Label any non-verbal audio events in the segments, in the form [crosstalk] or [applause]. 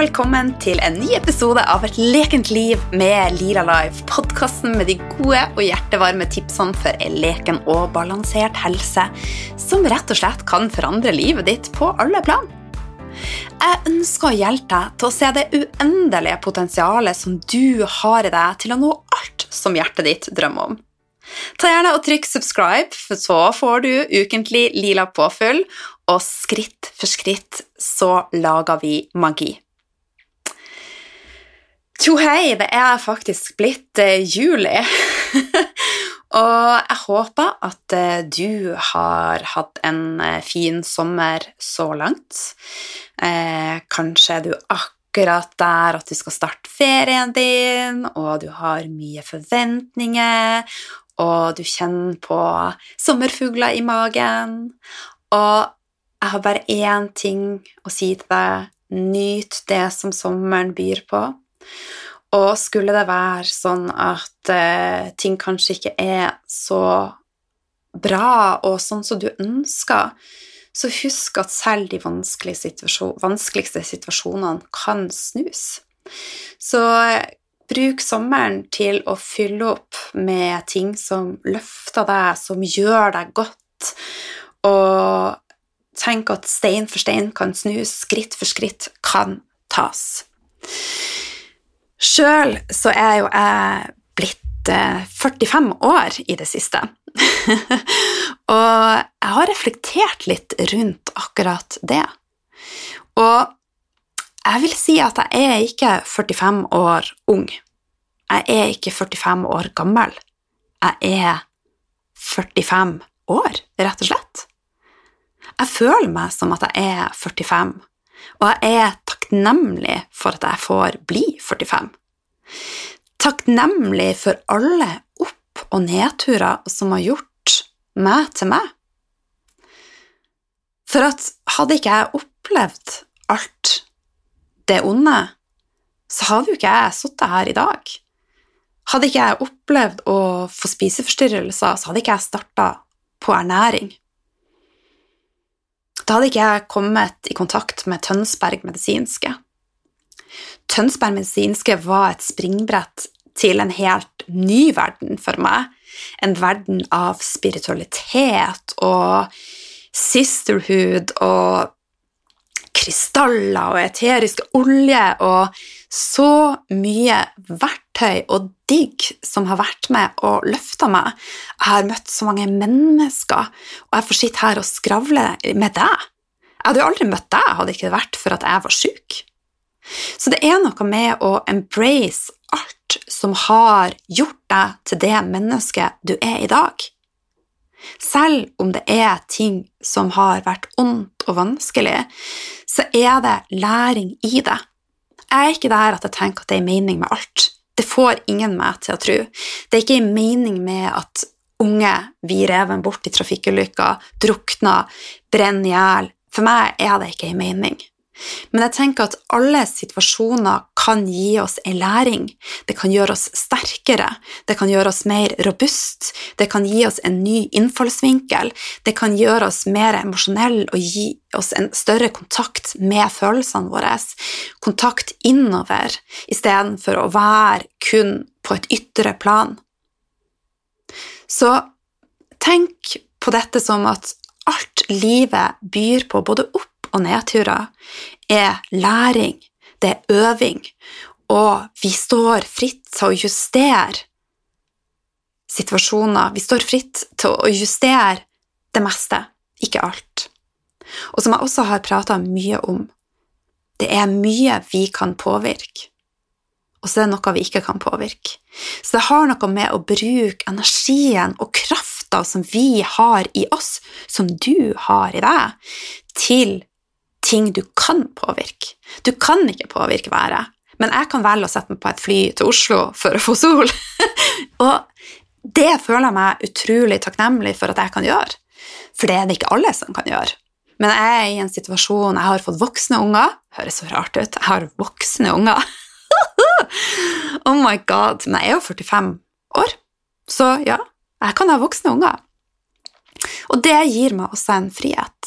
Velkommen til en ny episode av Et lekent liv med Lila Life. Podkasten med de gode og hjertevarme tipsene for en leken og balansert helse, som rett og slett kan forandre livet ditt på alle plan. Jeg ønsker å hjelpe deg til å se det uendelige potensialet som du har i deg til å nå alt som hjertet ditt drømmer om. Ta gjerne og Trykk subscribe, for så får du ukentlig lila påfyll, og skritt for skritt så lager vi magi. Tjo hei, det er faktisk blitt eh, juli. [laughs] og jeg håper at eh, du har hatt en eh, fin sommer så langt. Eh, kanskje er du akkurat der at du skal starte ferien din, og du har mye forventninger, og du kjenner på sommerfugler i magen. Og jeg har bare én ting å si til deg. Nyt det som sommeren byr på. Og skulle det være sånn at eh, ting kanskje ikke er så bra og sånn som du ønsker, så husk at selv de vanskeligste, situasjon, vanskeligste situasjonene kan snus. Så Bruk sommeren til å fylle opp med ting som løfter deg, som gjør deg godt, og tenk at stein for stein kan snus, skritt for skritt kan tas. Sjøl så er jo jeg blitt 45 eh, år i det siste. [laughs] og jeg har reflektert litt rundt akkurat det. Og jeg vil si at jeg er ikke 45 år ung. Jeg er ikke 45 år gammel. Jeg er 45 år, rett og slett. Jeg føler meg som at jeg er 45, og jeg er takknemlig for at jeg får bli 45. Takknemlig for alle opp- og nedturer som har gjort meg til meg. For at hadde ikke jeg opplevd alt det onde, så hadde jo ikke jeg sittet her i dag. Hadde ikke jeg opplevd å få spiseforstyrrelser, så hadde ikke jeg starta på ernæring. Da hadde ikke jeg kommet i kontakt med Tønsberg medisinske. Tønsberg medisinske var et springbrett til en helt ny verden for meg. En verden av spiritualitet og sisterhood og krystaller og eteriske olje og så mye verktøy og digg som har vært med og løfta meg. Jeg har møtt så mange mennesker, og jeg får sitte her og skravle med deg. Jeg hadde jo aldri møtt deg hadde ikke det vært for at jeg var sjuk. Så det er noe med å embrace alt som har gjort deg til det mennesket du er i dag. Selv om det er ting som har vært ondt og vanskelig, så er det læring i det. Jeg er ikke der at jeg tenker at det er mening med alt. Det får ingen meg til å tro. Det er ikke en mening med at unge blir revet bort i trafikkulykker, drukner, brenner i hjel. For meg er det ikke en mening. Men jeg tenker at alle situasjoner kan gi oss en læring. Det kan gjøre oss sterkere, det kan gjøre oss mer robust, det kan gi oss en ny innfallsvinkel, det kan gjøre oss mer emosjonelle og gi oss en større kontakt med følelsene våre. Kontakt innover istedenfor å være kun på et ytre plan. Så tenk på dette som at alt livet byr på, både opp og nedturer er læring, det er øving, og vi står fritt til å justere situasjoner. Vi står fritt til å justere det meste, ikke alt. Og som jeg også har prata mye om, det er mye vi kan påvirke, og så er det noe vi ikke kan påvirke. Så det har noe med å bruke energien og krafta som vi har i oss, som du har i deg, til ting du kan påvirke. Du kan ikke påvirke været, men jeg kan velge å sette meg på et fly til Oslo for å få sol. [laughs] og det føler jeg meg utrolig takknemlig for at jeg kan gjøre, for det er det ikke alle som kan gjøre. Men jeg er i en situasjon Jeg har fått voksne unger. Høres så rart ut. Jeg har voksne unger. [laughs] oh my god. Men jeg er jo 45 år, så ja, jeg kan ha voksne unger. Og det gir meg også en frihet.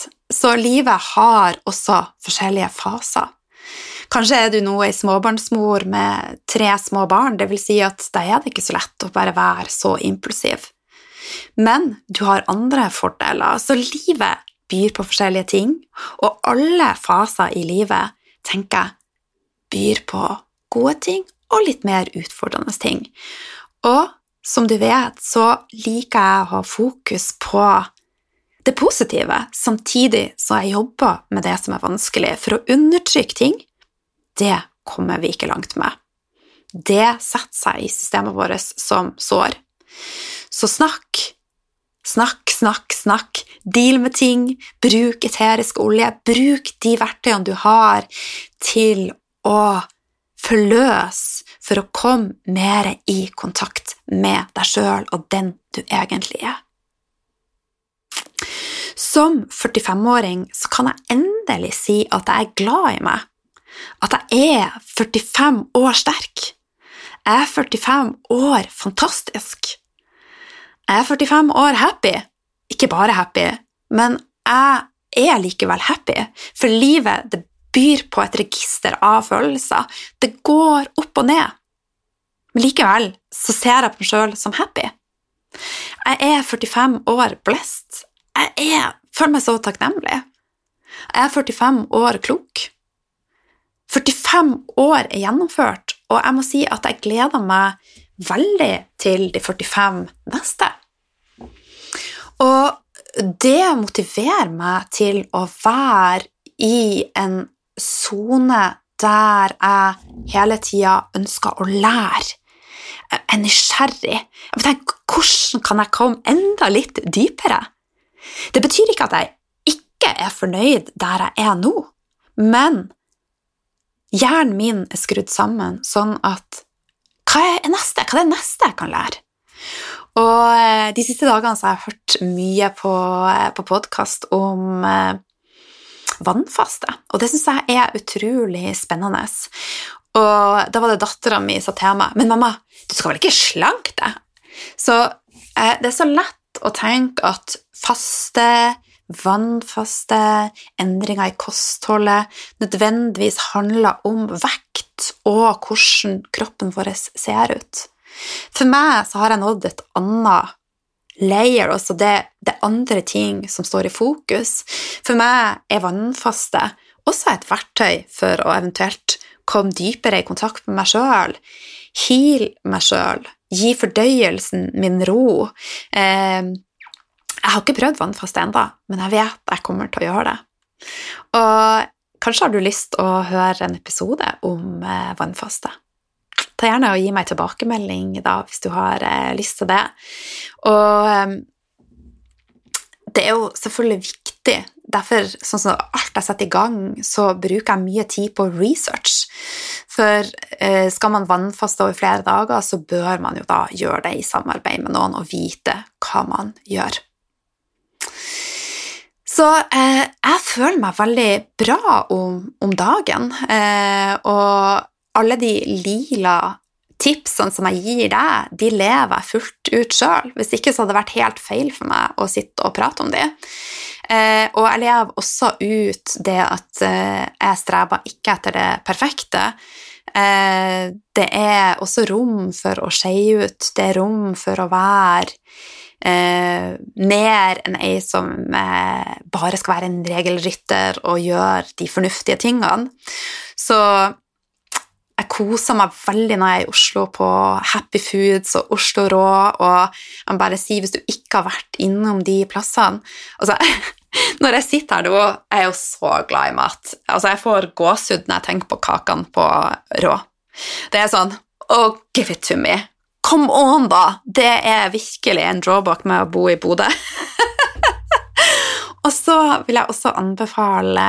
Så livet har også forskjellige faser. Kanskje er du nå ei småbarnsmor med tre små barn, vil si at da er det ikke så lett å bare være så impulsiv. Men du har andre fordeler, så livet byr på forskjellige ting, og alle faser i livet, tenker jeg, byr på gode ting og litt mer utfordrende ting. Og som du vet, så liker jeg å ha fokus på det positive, samtidig som jeg jobber med det som er vanskelig. For å undertrykke ting, det kommer vi ikke langt med. Det setter seg i systemet vårt som sår. Så snakk. Snakk, snakk, snakk. Deal med ting. Bruk eterisk olje. Bruk de verktøyene du har til å forløse for å komme mer i kontakt med deg sjøl og den du egentlig er. Som 45-åring så kan jeg endelig si at jeg er glad i meg. At jeg er 45 år sterk. Jeg er 45 år fantastisk. Jeg er 45 år happy. Ikke bare happy, men jeg er likevel happy, for livet det byr på et register av følelser. Det går opp og ned. Men likevel så ser jeg på meg sjøl som happy. Jeg er 45 år blest. Jeg er, føler meg så takknemlig. Jeg er 45 år klok. 45 år er gjennomført, og jeg må si at jeg gleder meg veldig til de 45 neste. Og det motiverer meg til å være i en sone der jeg hele tida ønsker å lære. Jeg er nysgjerrig. Jeg tenker, hvordan kan jeg komme enda litt dypere? Det betyr ikke at jeg ikke er fornøyd der jeg er nå, men hjernen min er skrudd sammen sånn at hva er neste? Hva er det neste jeg kan lære? Og eh, de siste dagene har jeg hørt mye på, eh, på podkast om eh, vannfaste. Og det syns jeg er utrolig spennende. Og da var det dattera mi sa til meg Men mamma, du skal vel ikke slanke deg? Så eh, det er så lett å tenke at faste, vannfaste, endringer i kostholdet nødvendigvis handler om vekt og hvordan kroppen vår ser ut. For meg så har jeg nådd et annet layer, altså det, det andre ting som står i fokus. For meg er vannfaste også et verktøy for å eventuelt komme dypere i kontakt med meg sjøl, heal meg sjøl, gi fordøyelsen min ro. Eh, jeg har ikke prøvd vannfaste ennå, men jeg vet jeg kommer til å gjøre det. Og kanskje har du lyst til å høre en episode om eh, vannfaste. Ta gjerne og gi meg tilbakemelding da, hvis du har eh, lyst til det. Og eh, det er jo selvfølgelig viktig. Derfor, sånn som alt jeg setter i gang, så bruker jeg mye tid på research. For skal man vannfaste over flere dager, så bør man jo da gjøre det i samarbeid med noen og vite hva man gjør. Så eh, jeg føler meg veldig bra om, om dagen, eh, og alle de lila tipsene som jeg gir deg, de lever jeg fullt ut sjøl. Hvis ikke så hadde det vært helt feil for meg å sitte og prate om de. Eh, og jeg lever også ut det at eh, jeg streber ikke etter det perfekte. Eh, det er også rom for å skeie ut, det er rom for å være eh, mer enn ei som eh, bare skal være en regelrytter og gjøre de fornuftige tingene. Så jeg koser meg veldig når jeg er i Oslo på Happy Foods og Oslo Rå, og jeg må bare si, hvis du ikke har vært innom de plassene altså, [laughs] Når jeg sitter her nå, jeg er jo så glad i mat. Altså, jeg får gåsehud når jeg tenker på kakene på Rå. Det er sånn Oh, give it to me. Come on, da! Det er virkelig en drawback med å bo i Bodø. [laughs] og så vil jeg også anbefale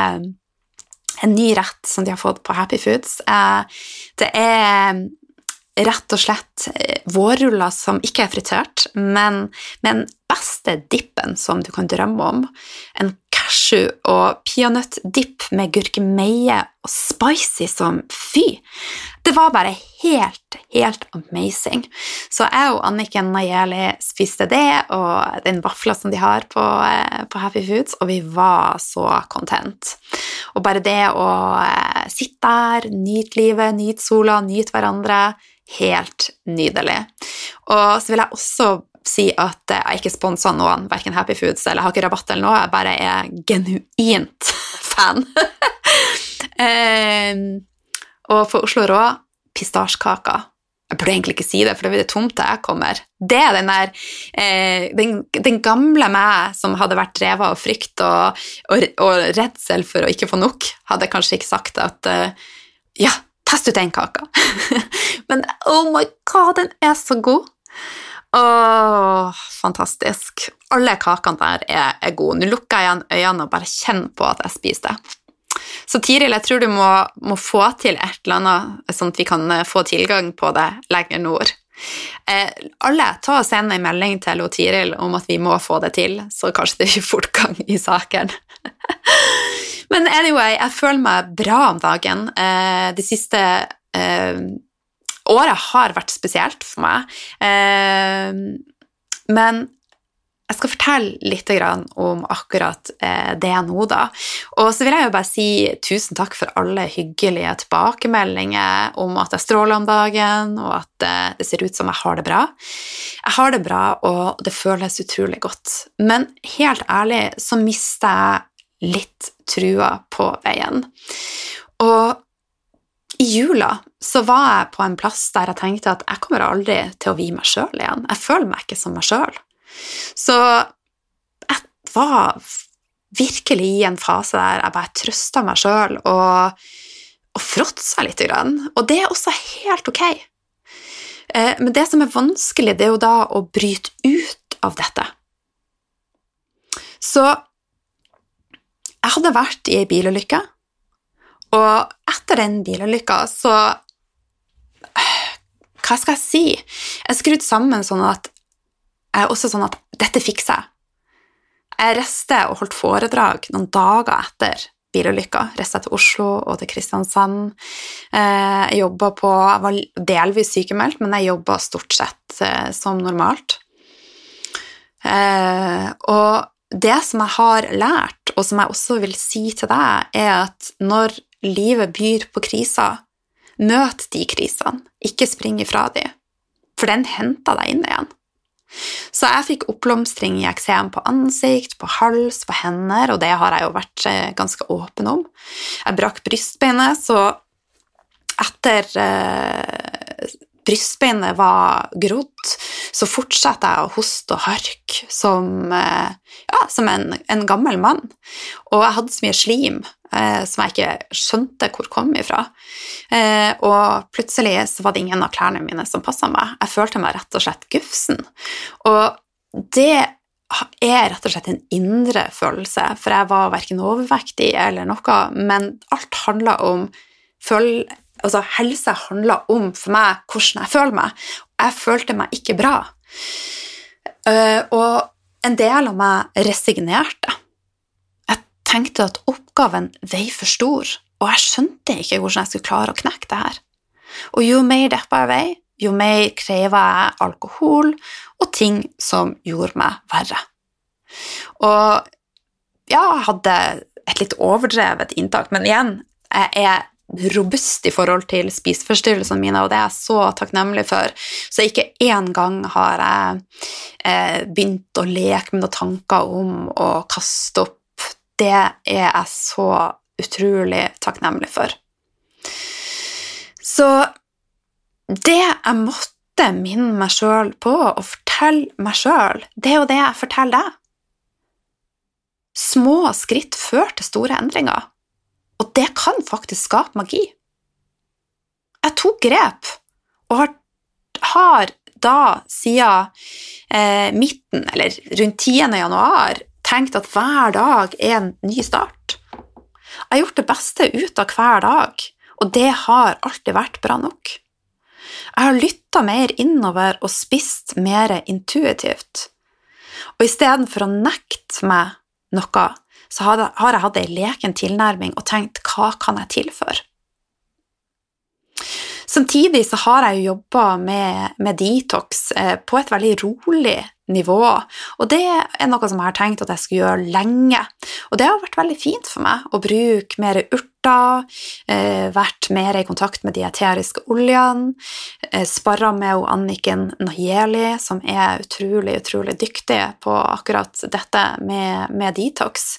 en ny rett som de har fått på Happy Foods. Eh, det er rett og slett eh, vårruller som ikke er fritert, men med den beste dippen som du kan drømme om. En cashew og peanøttdipp med gurkemeie og spicy som fy. Det var bare helt, helt amazing. Så jeg og Anniken Najeli spiste det og den vafla som de har på, eh, på, Happy Foods, og vi var så content. Og bare det å eh, sitte der, nyte livet, nyte sola, nyte hverandre Helt nydelig. Og så vil jeg også si at jeg ikke sponsa noen, verken Happy Foods eller har ikke rabatt eller noe, jeg bare er genuint [laughs] fan. eh, og for Oslo Rå pistasjekaker. Jeg burde egentlig ikke si det, for det blir det tomt til jeg kommer. Det er den der eh, den, den, gamle meg som hadde vært drevet av frykt og, og, og, redsel for å ikke få nok, hadde kanskje ikke sagt at eh, ja, test ut den kaka. [laughs] Men oh my god, den er så god! Åh, fantastisk. Alle kakene der er, er gode. Nå lukker jeg igjen øynene og bare kjenner på at jeg spiser det. Så Tiril, jeg tror du må, må, få til et eller annet, sånn at vi kan eh, få tilgang på det lenger nord. Eh, alle, ta og send en melding til Tiril om at vi må få det til, så kanskje det blir fortgang i saken. [laughs] Men anyway, jeg føler meg bra om dagen. Eh, de siste eh, året har vært spesielt for meg. Eh, men jeg skal fortelle litt om akkurat eh, det nå, da. Og så vil jeg jo bare si tusen takk for alle hyggelige tilbakemeldinger om at jeg stråler om dagen, og at eh, det ser ut som jeg har det bra. Jeg har det bra, og det føles utrolig godt. Men helt ærlig så mister jeg litt trua på veien. Og i jula så var jeg på en plass der jeg tenkte at jeg kommer aldri til å vie meg sjøl igjen. Jeg føler meg ikke som meg sjøl. Så jeg var virkelig i en fase der jeg bare trøsta meg sjøl og, og fråtsa litt. Og det er også helt ok. Eh, men det som er vanskelig, det er jo da å bryte ut av dette. Så jeg hadde vært i ei bilulykke. Og etter den bilulykka så [sighs] Hva skal jeg si? Jeg skrudde sammen sånn at jeg også sånn at dette fikser jeg. Jeg reiste og holdt foredrag noen dager etter bilulykka. Reiste til Oslo og til Kristiansand. Eh, jeg på Jeg var delvis sykemeldt, men jeg jobba stort sett eh, som normalt. Eh, og det som jeg har lært, og som jeg også vil si til deg, er at når livet byr på kriser, møt de krisene, ikke spring ifra de, for den henter deg inn igjen. Så jeg fikk oppblomstring i eksem på ansikt, på hals, på hender, og det har jeg jo vært eh, ganske åpen om. Jeg brakk brystbeinet, så etter eh, brystbeinet var grodd, så fortsatte jeg å hoste og harke som, eh, ja, som en, en, gammel mann. Og jeg hadde så mye slim eh, som jeg ikke skjønte hvor kom ifra. Eh, og plutselig så var det ingen av klærne mine som passa meg. Jeg følte meg rett og slett gufsen. Og det er rett og slett en indre følelse, for jeg var verken overvektig eller noe, men alt handla om føl altså Helse handler om for meg hvordan jeg føler meg. Jeg følte meg ikke bra. Uh, og en del av meg resignerte. Jeg tenkte at oppgaven vei for stor, og jeg skjønte ikke hvordan jeg skulle klare å knekke det her. Og jo mer deppa jeg vei, jo mer kreva jeg alkohol og ting som gjorde meg verre. Og ja, jeg hadde et litt overdrevet inntak, men igjen, jeg er robust i forhold til spiseforstyrrelsene mine, og det er jeg så takknemlig for. Så ikke én gang har jeg eh, begynt å leke med noen tanker om å kaste opp. Det er jeg så utrolig takknemlig for. Så det jeg måtte minne meg sjøl på og fortelle meg sjøl, det er jo det jeg forteller deg. Små skritt fører til store endringer. Og det kan faktisk skape magi. Jeg tok grep, og har, har da siden eh, midten, eller rundt 10. januar, tenkt at hver dag er en ny start. Jeg har gjort det beste ut av hver dag, og det har alltid vært bra nok. Jeg har lytta mer innover og spist mer intuitivt. Og istedenfor å nekte meg noe, så har jeg hatt ei leken tilnærming og tenkt hva kan jeg tilføre? Samtidig så har jeg jo jobba med, med, detox eh, på et veldig rolig nivå, og det er noe som jeg har tenkt at jeg skulle gjøre lenge. Og det har vært veldig fint for meg å bruke mer urter, eh, vært mer i kontakt med de eteriske oljene, eh, sparra med Anniken Nayeli, som er utrolig, utrolig dyktig på akkurat dette med, med detox.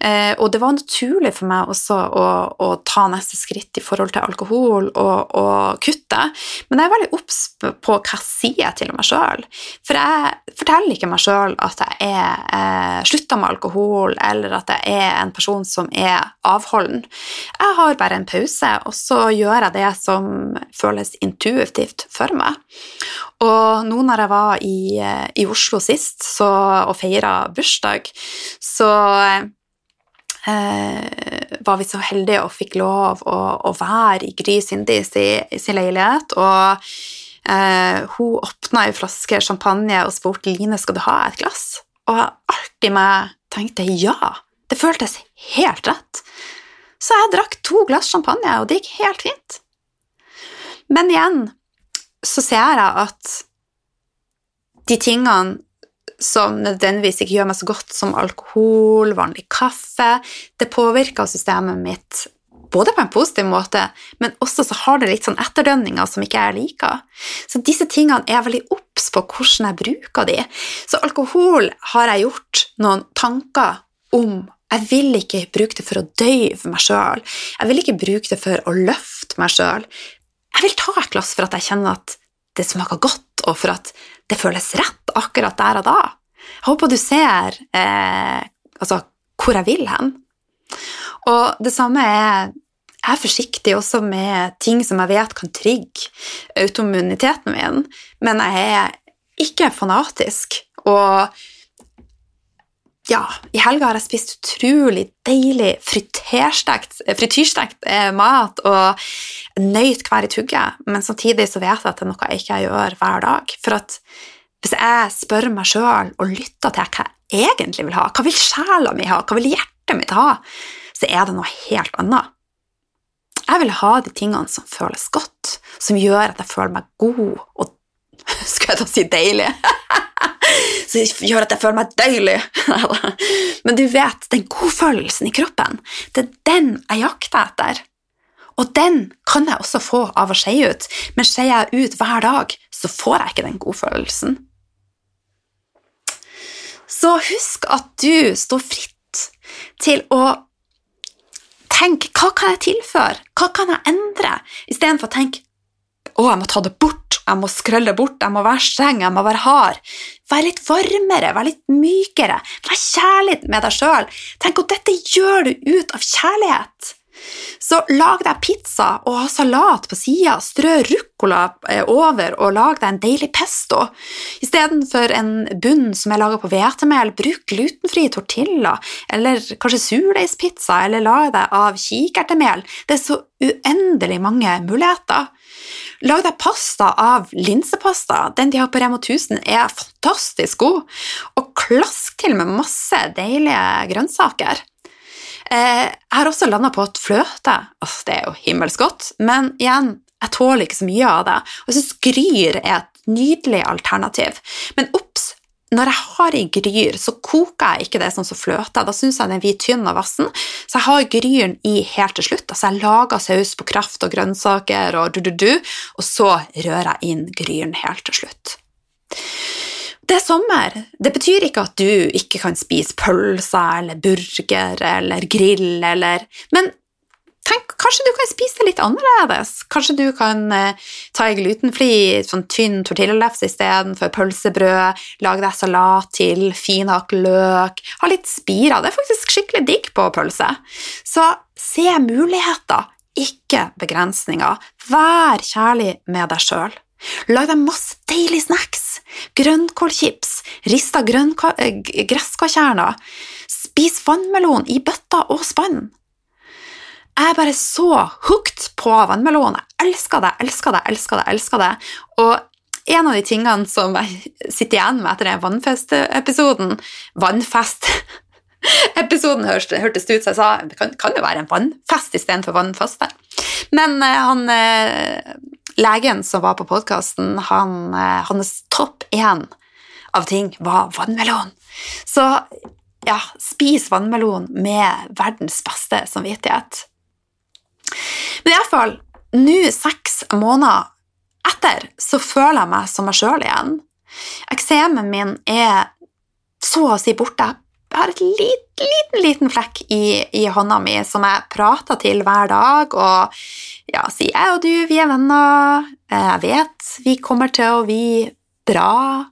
Eh, og det var naturlig for meg også å, å, ta neste skritt i forhold til alkohol og, og kutte, men jeg er veldig obs på hva jeg sier til meg sjøl. For jeg forteller ikke meg sjøl at jeg er eh, slutta med alkohol, eller at jeg er en person som er avholden. Jeg har bare en pause, og så gjør jeg det som føles intuitivt for meg. Og nå når jeg var i, eh, i Oslo sist så, og feira bursdag, så eh, var vi så heldige og fikk lov å, å være i Gry i sin leilighet. og Eh, hun åpna ei flaske champagne og spurte Line skal du ha et glass. Og alt i meg tenkte ja. Det føltes helt rett. Så jeg drakk to glass champagne, og det gikk helt fint. Men igjen så ser jeg at de tingene som nødvendigvis ikke gjør meg så godt som alkohol, vanlig kaffe, det påvirker systemet mitt både på en positiv måte, men også så har det litt sånn etterdønninger som ikke jeg liker. Så disse tingene er jeg veldig obs på hvordan jeg bruker de. Så alkohol har jeg gjort noen tanker om. Jeg vil ikke bruke det for å døyve meg sjøl. Jeg vil ikke bruke det for å løfte meg sjøl. Jeg vil ta et glass for at jeg kjenner at det smaker godt, og for at det føles rett akkurat der og da. Jeg håper du ser eh, altså, hvor jeg vil hen. Og det samme er jeg er forsiktig også med ting som jeg vet kan trigge autoimmuniteten min, men jeg er ikke fanatisk. Og ja, i helga har jeg spist utrolig deilig frityrstekt eh, mat og nøyt hver i tugge, men samtidig så vet jeg at det er noe jeg ikke gjør hver dag. For at hvis jeg spør meg sjøl og lytter til hva jeg egentlig vil ha, hva vil sjela mi ha, hva vil hjertet mitt ha, så er det noe helt annet. Jeg vil ha de tingene som føles godt, som gjør at jeg føler meg god og [laughs] Skal jeg da si deilig? [laughs] som gjør at jeg føler meg deilig. [laughs] Men du vet, den godfølelsen i kroppen, det er den jeg jakter etter. Og den kan jeg også få av å skeie ut, men skeier jeg ut hver dag, så får jeg ikke den godfølelsen. Så husk at du står fritt til å tenke hva kan jeg tilføre, hva kan jeg endre, istedenfor å tenke å, jeg må ta det bort, jeg må skrølle bort, jeg må være streng, jeg må være hard. Vær litt varmere, vær litt mykere, vær kjærlig med deg sjøl. Tenk at dette gjør du ut av kjærlighet. Så lag deg pizza og ha salat på sida, strø ruccola eh, over og lag deg en deilig pesto. Istedenfor en bunn som er laga på hvetemel, bruk glutenfri tortilla, eller kanskje surdeigspizza, eller lag deg av kikertemel. Det er så uendelig mange muligheter. Lag deg pasta av linsepasta. Den de har på Remo 1000, er fantastisk god. Og klask til med masse deilige grønnsaker. Eh, jeg har også landa på at fløte altså Det er jo himmelsk godt, men igjen, jeg tåler ikke så mye av det. Og jeg syns gryr er et nydelig alternativ. Men obs! Når jeg har i gryr, så koker jeg ikke det sånn som fløte. Da syns jeg den blir tynn og vassen. Så jeg har gryren i helt til slutt. Altså jeg lager saus på kraft og grønnsaker og du-du-du, og så rører jeg inn gryren helt til slutt. Det er sommer. Det betyr ikke at du ikke kan spise pølser eller burger eller grill eller Men tenk, kanskje du kan spise det litt annerledes. Kanskje du kan eh, ta ei glutenfri, sånn tynn tortillalefse istedenfor pølsebrød. Lage deg salat til, finhakk løk. Ha litt spira. Det er faktisk skikkelig digg på pølse. Så se muligheter, ikke begrensninger. Vær kjærlig med deg sjøl. Lag deg masse deilige snacks. Grønnkålchips, rista gresskarkjerner, gresskålkjerner. Spis vannmelon i bøtta og spann. Jeg er bare så hooked på vannmelon. Jeg elsker det, elsker det, elsker det. elsker det. Og en av de tingene som jeg sitter igjen med etter den vannfest-episoden Vannfest episoden hørtes ut som jeg sa det kan, kan, jo være en vannfest istedenfor vannfaste. Men uh, han uh, legen som var på podkasten, han, hans topp én av ting var vannmelon. Så ja, spis vannmelon med verdens beste samvittighet. Men iallfall, nå seks måneder etter, så føler jeg meg som meg sjøl igjen. Eksemen min er så å si borte. Jeg har et liten, liten, liten flekk i, i, hånda mi som jeg prater til hver dag, og ja, sier jeg og du, vi er venner, jeg vet vi kommer til å bli bra,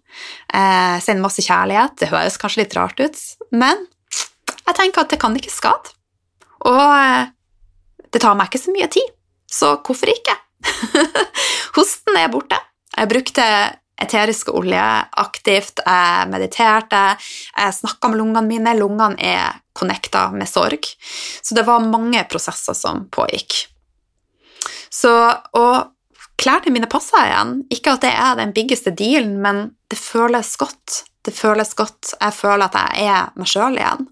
eh, sender masse kjærlighet, det høres kanskje litt rart ut, men jeg tenker at det kan ikke skade. Og eh, det tar meg ikke så mye tid, så hvorfor ikke? [laughs] Hosten er borte. Jeg brukte eteriske olje aktivt, jeg mediterte, jeg snakka med lungene mine. Lungene er connecta med sorg. Så det var mange prosesser som pågikk. Så, og klærne mine passer igjen. Ikke at det er den biggeste dealen, men det føles godt. Det føles godt. Jeg føler at jeg er meg sjøl igjen.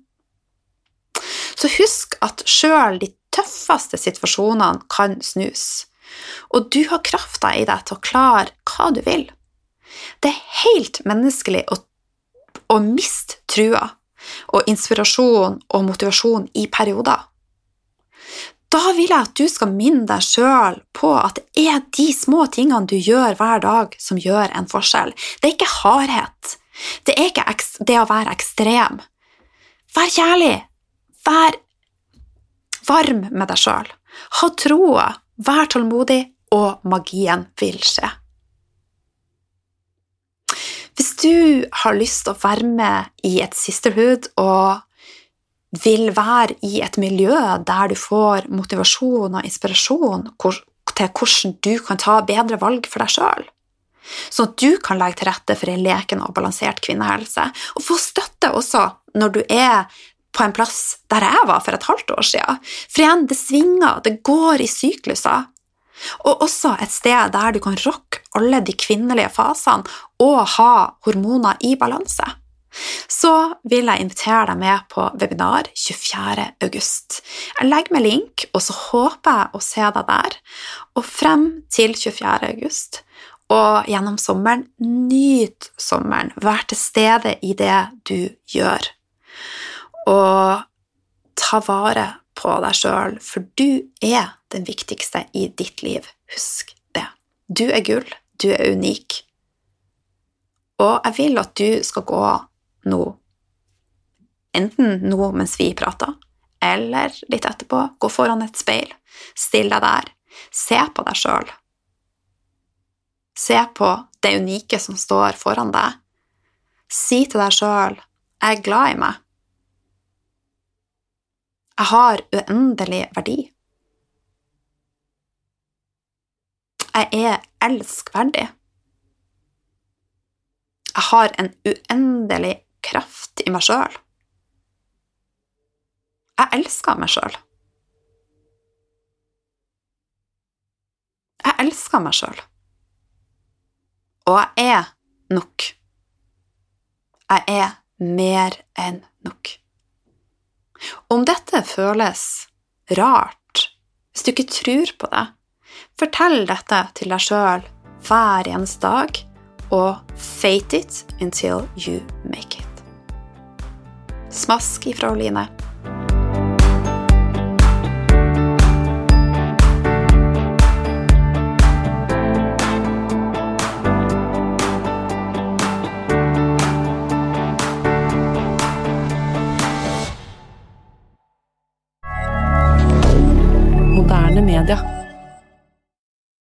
Så husk at sjøl de tøffeste situasjonene kan snus. Og du har krafta i deg til å klare hva du vil. Det er helt menneskelig å, å miste trua og inspirasjon og motivasjon i perioder. Da vil jeg at du skal minne deg sjøl på at det er de små tingene du gjør hver dag, som gjør en forskjell. Det er ikke hardhet. Det er ikke det å være ekstrem. Vær kjærlig. Vær varm med deg sjøl. Ha troa. Vær tålmodig, og magien vil skje. Hvis du har lyst til å være med i et sisterhood og vil være i et miljø der du får motivasjon og inspirasjon til hvordan du kan ta bedre valg for deg sjøl, sånn at du kan legge til rette for en leken og balansert kvinnehelse, og få støtte også når du er på en plass der jeg var for et halvt år siden. For igjen, det svinger, det går i sykluser. Og også et sted der du kan rocke alle de kvinnelige fasene og ha hormoner i balanse. Så vil jeg invitere deg med på webinar 24. august. Jeg legger med link, og så håper jeg å se deg der. Og frem til 24. august og gjennom sommeren, nyt sommeren. Vær til stede i det du gjør. Og ta vare på deg sjøl, for du er den viktigste i ditt liv. Husk det. Du er gull. Du er unik. Og jeg vil at du skal gå nå, enten nå mens vi prater, eller litt etterpå, gå foran et speil, still deg der, se på deg sjøl. Se på det unike som står foran deg. Si til deg sjøl 'Jeg er glad i meg'. Jeg har uendelig verdi. Jeg er elskverdig. Jeg har en uendelig kraft i meg sjøl. Jeg elsker meg sjøl. Jeg elsker meg sjøl. Og jeg er nok. Jeg er mer enn nok. Om dette føles rart, hvis du ikke tror på det, fortell dette til deg sjøl hver eneste dag, og fate it until you make it. Smask ifra Oline.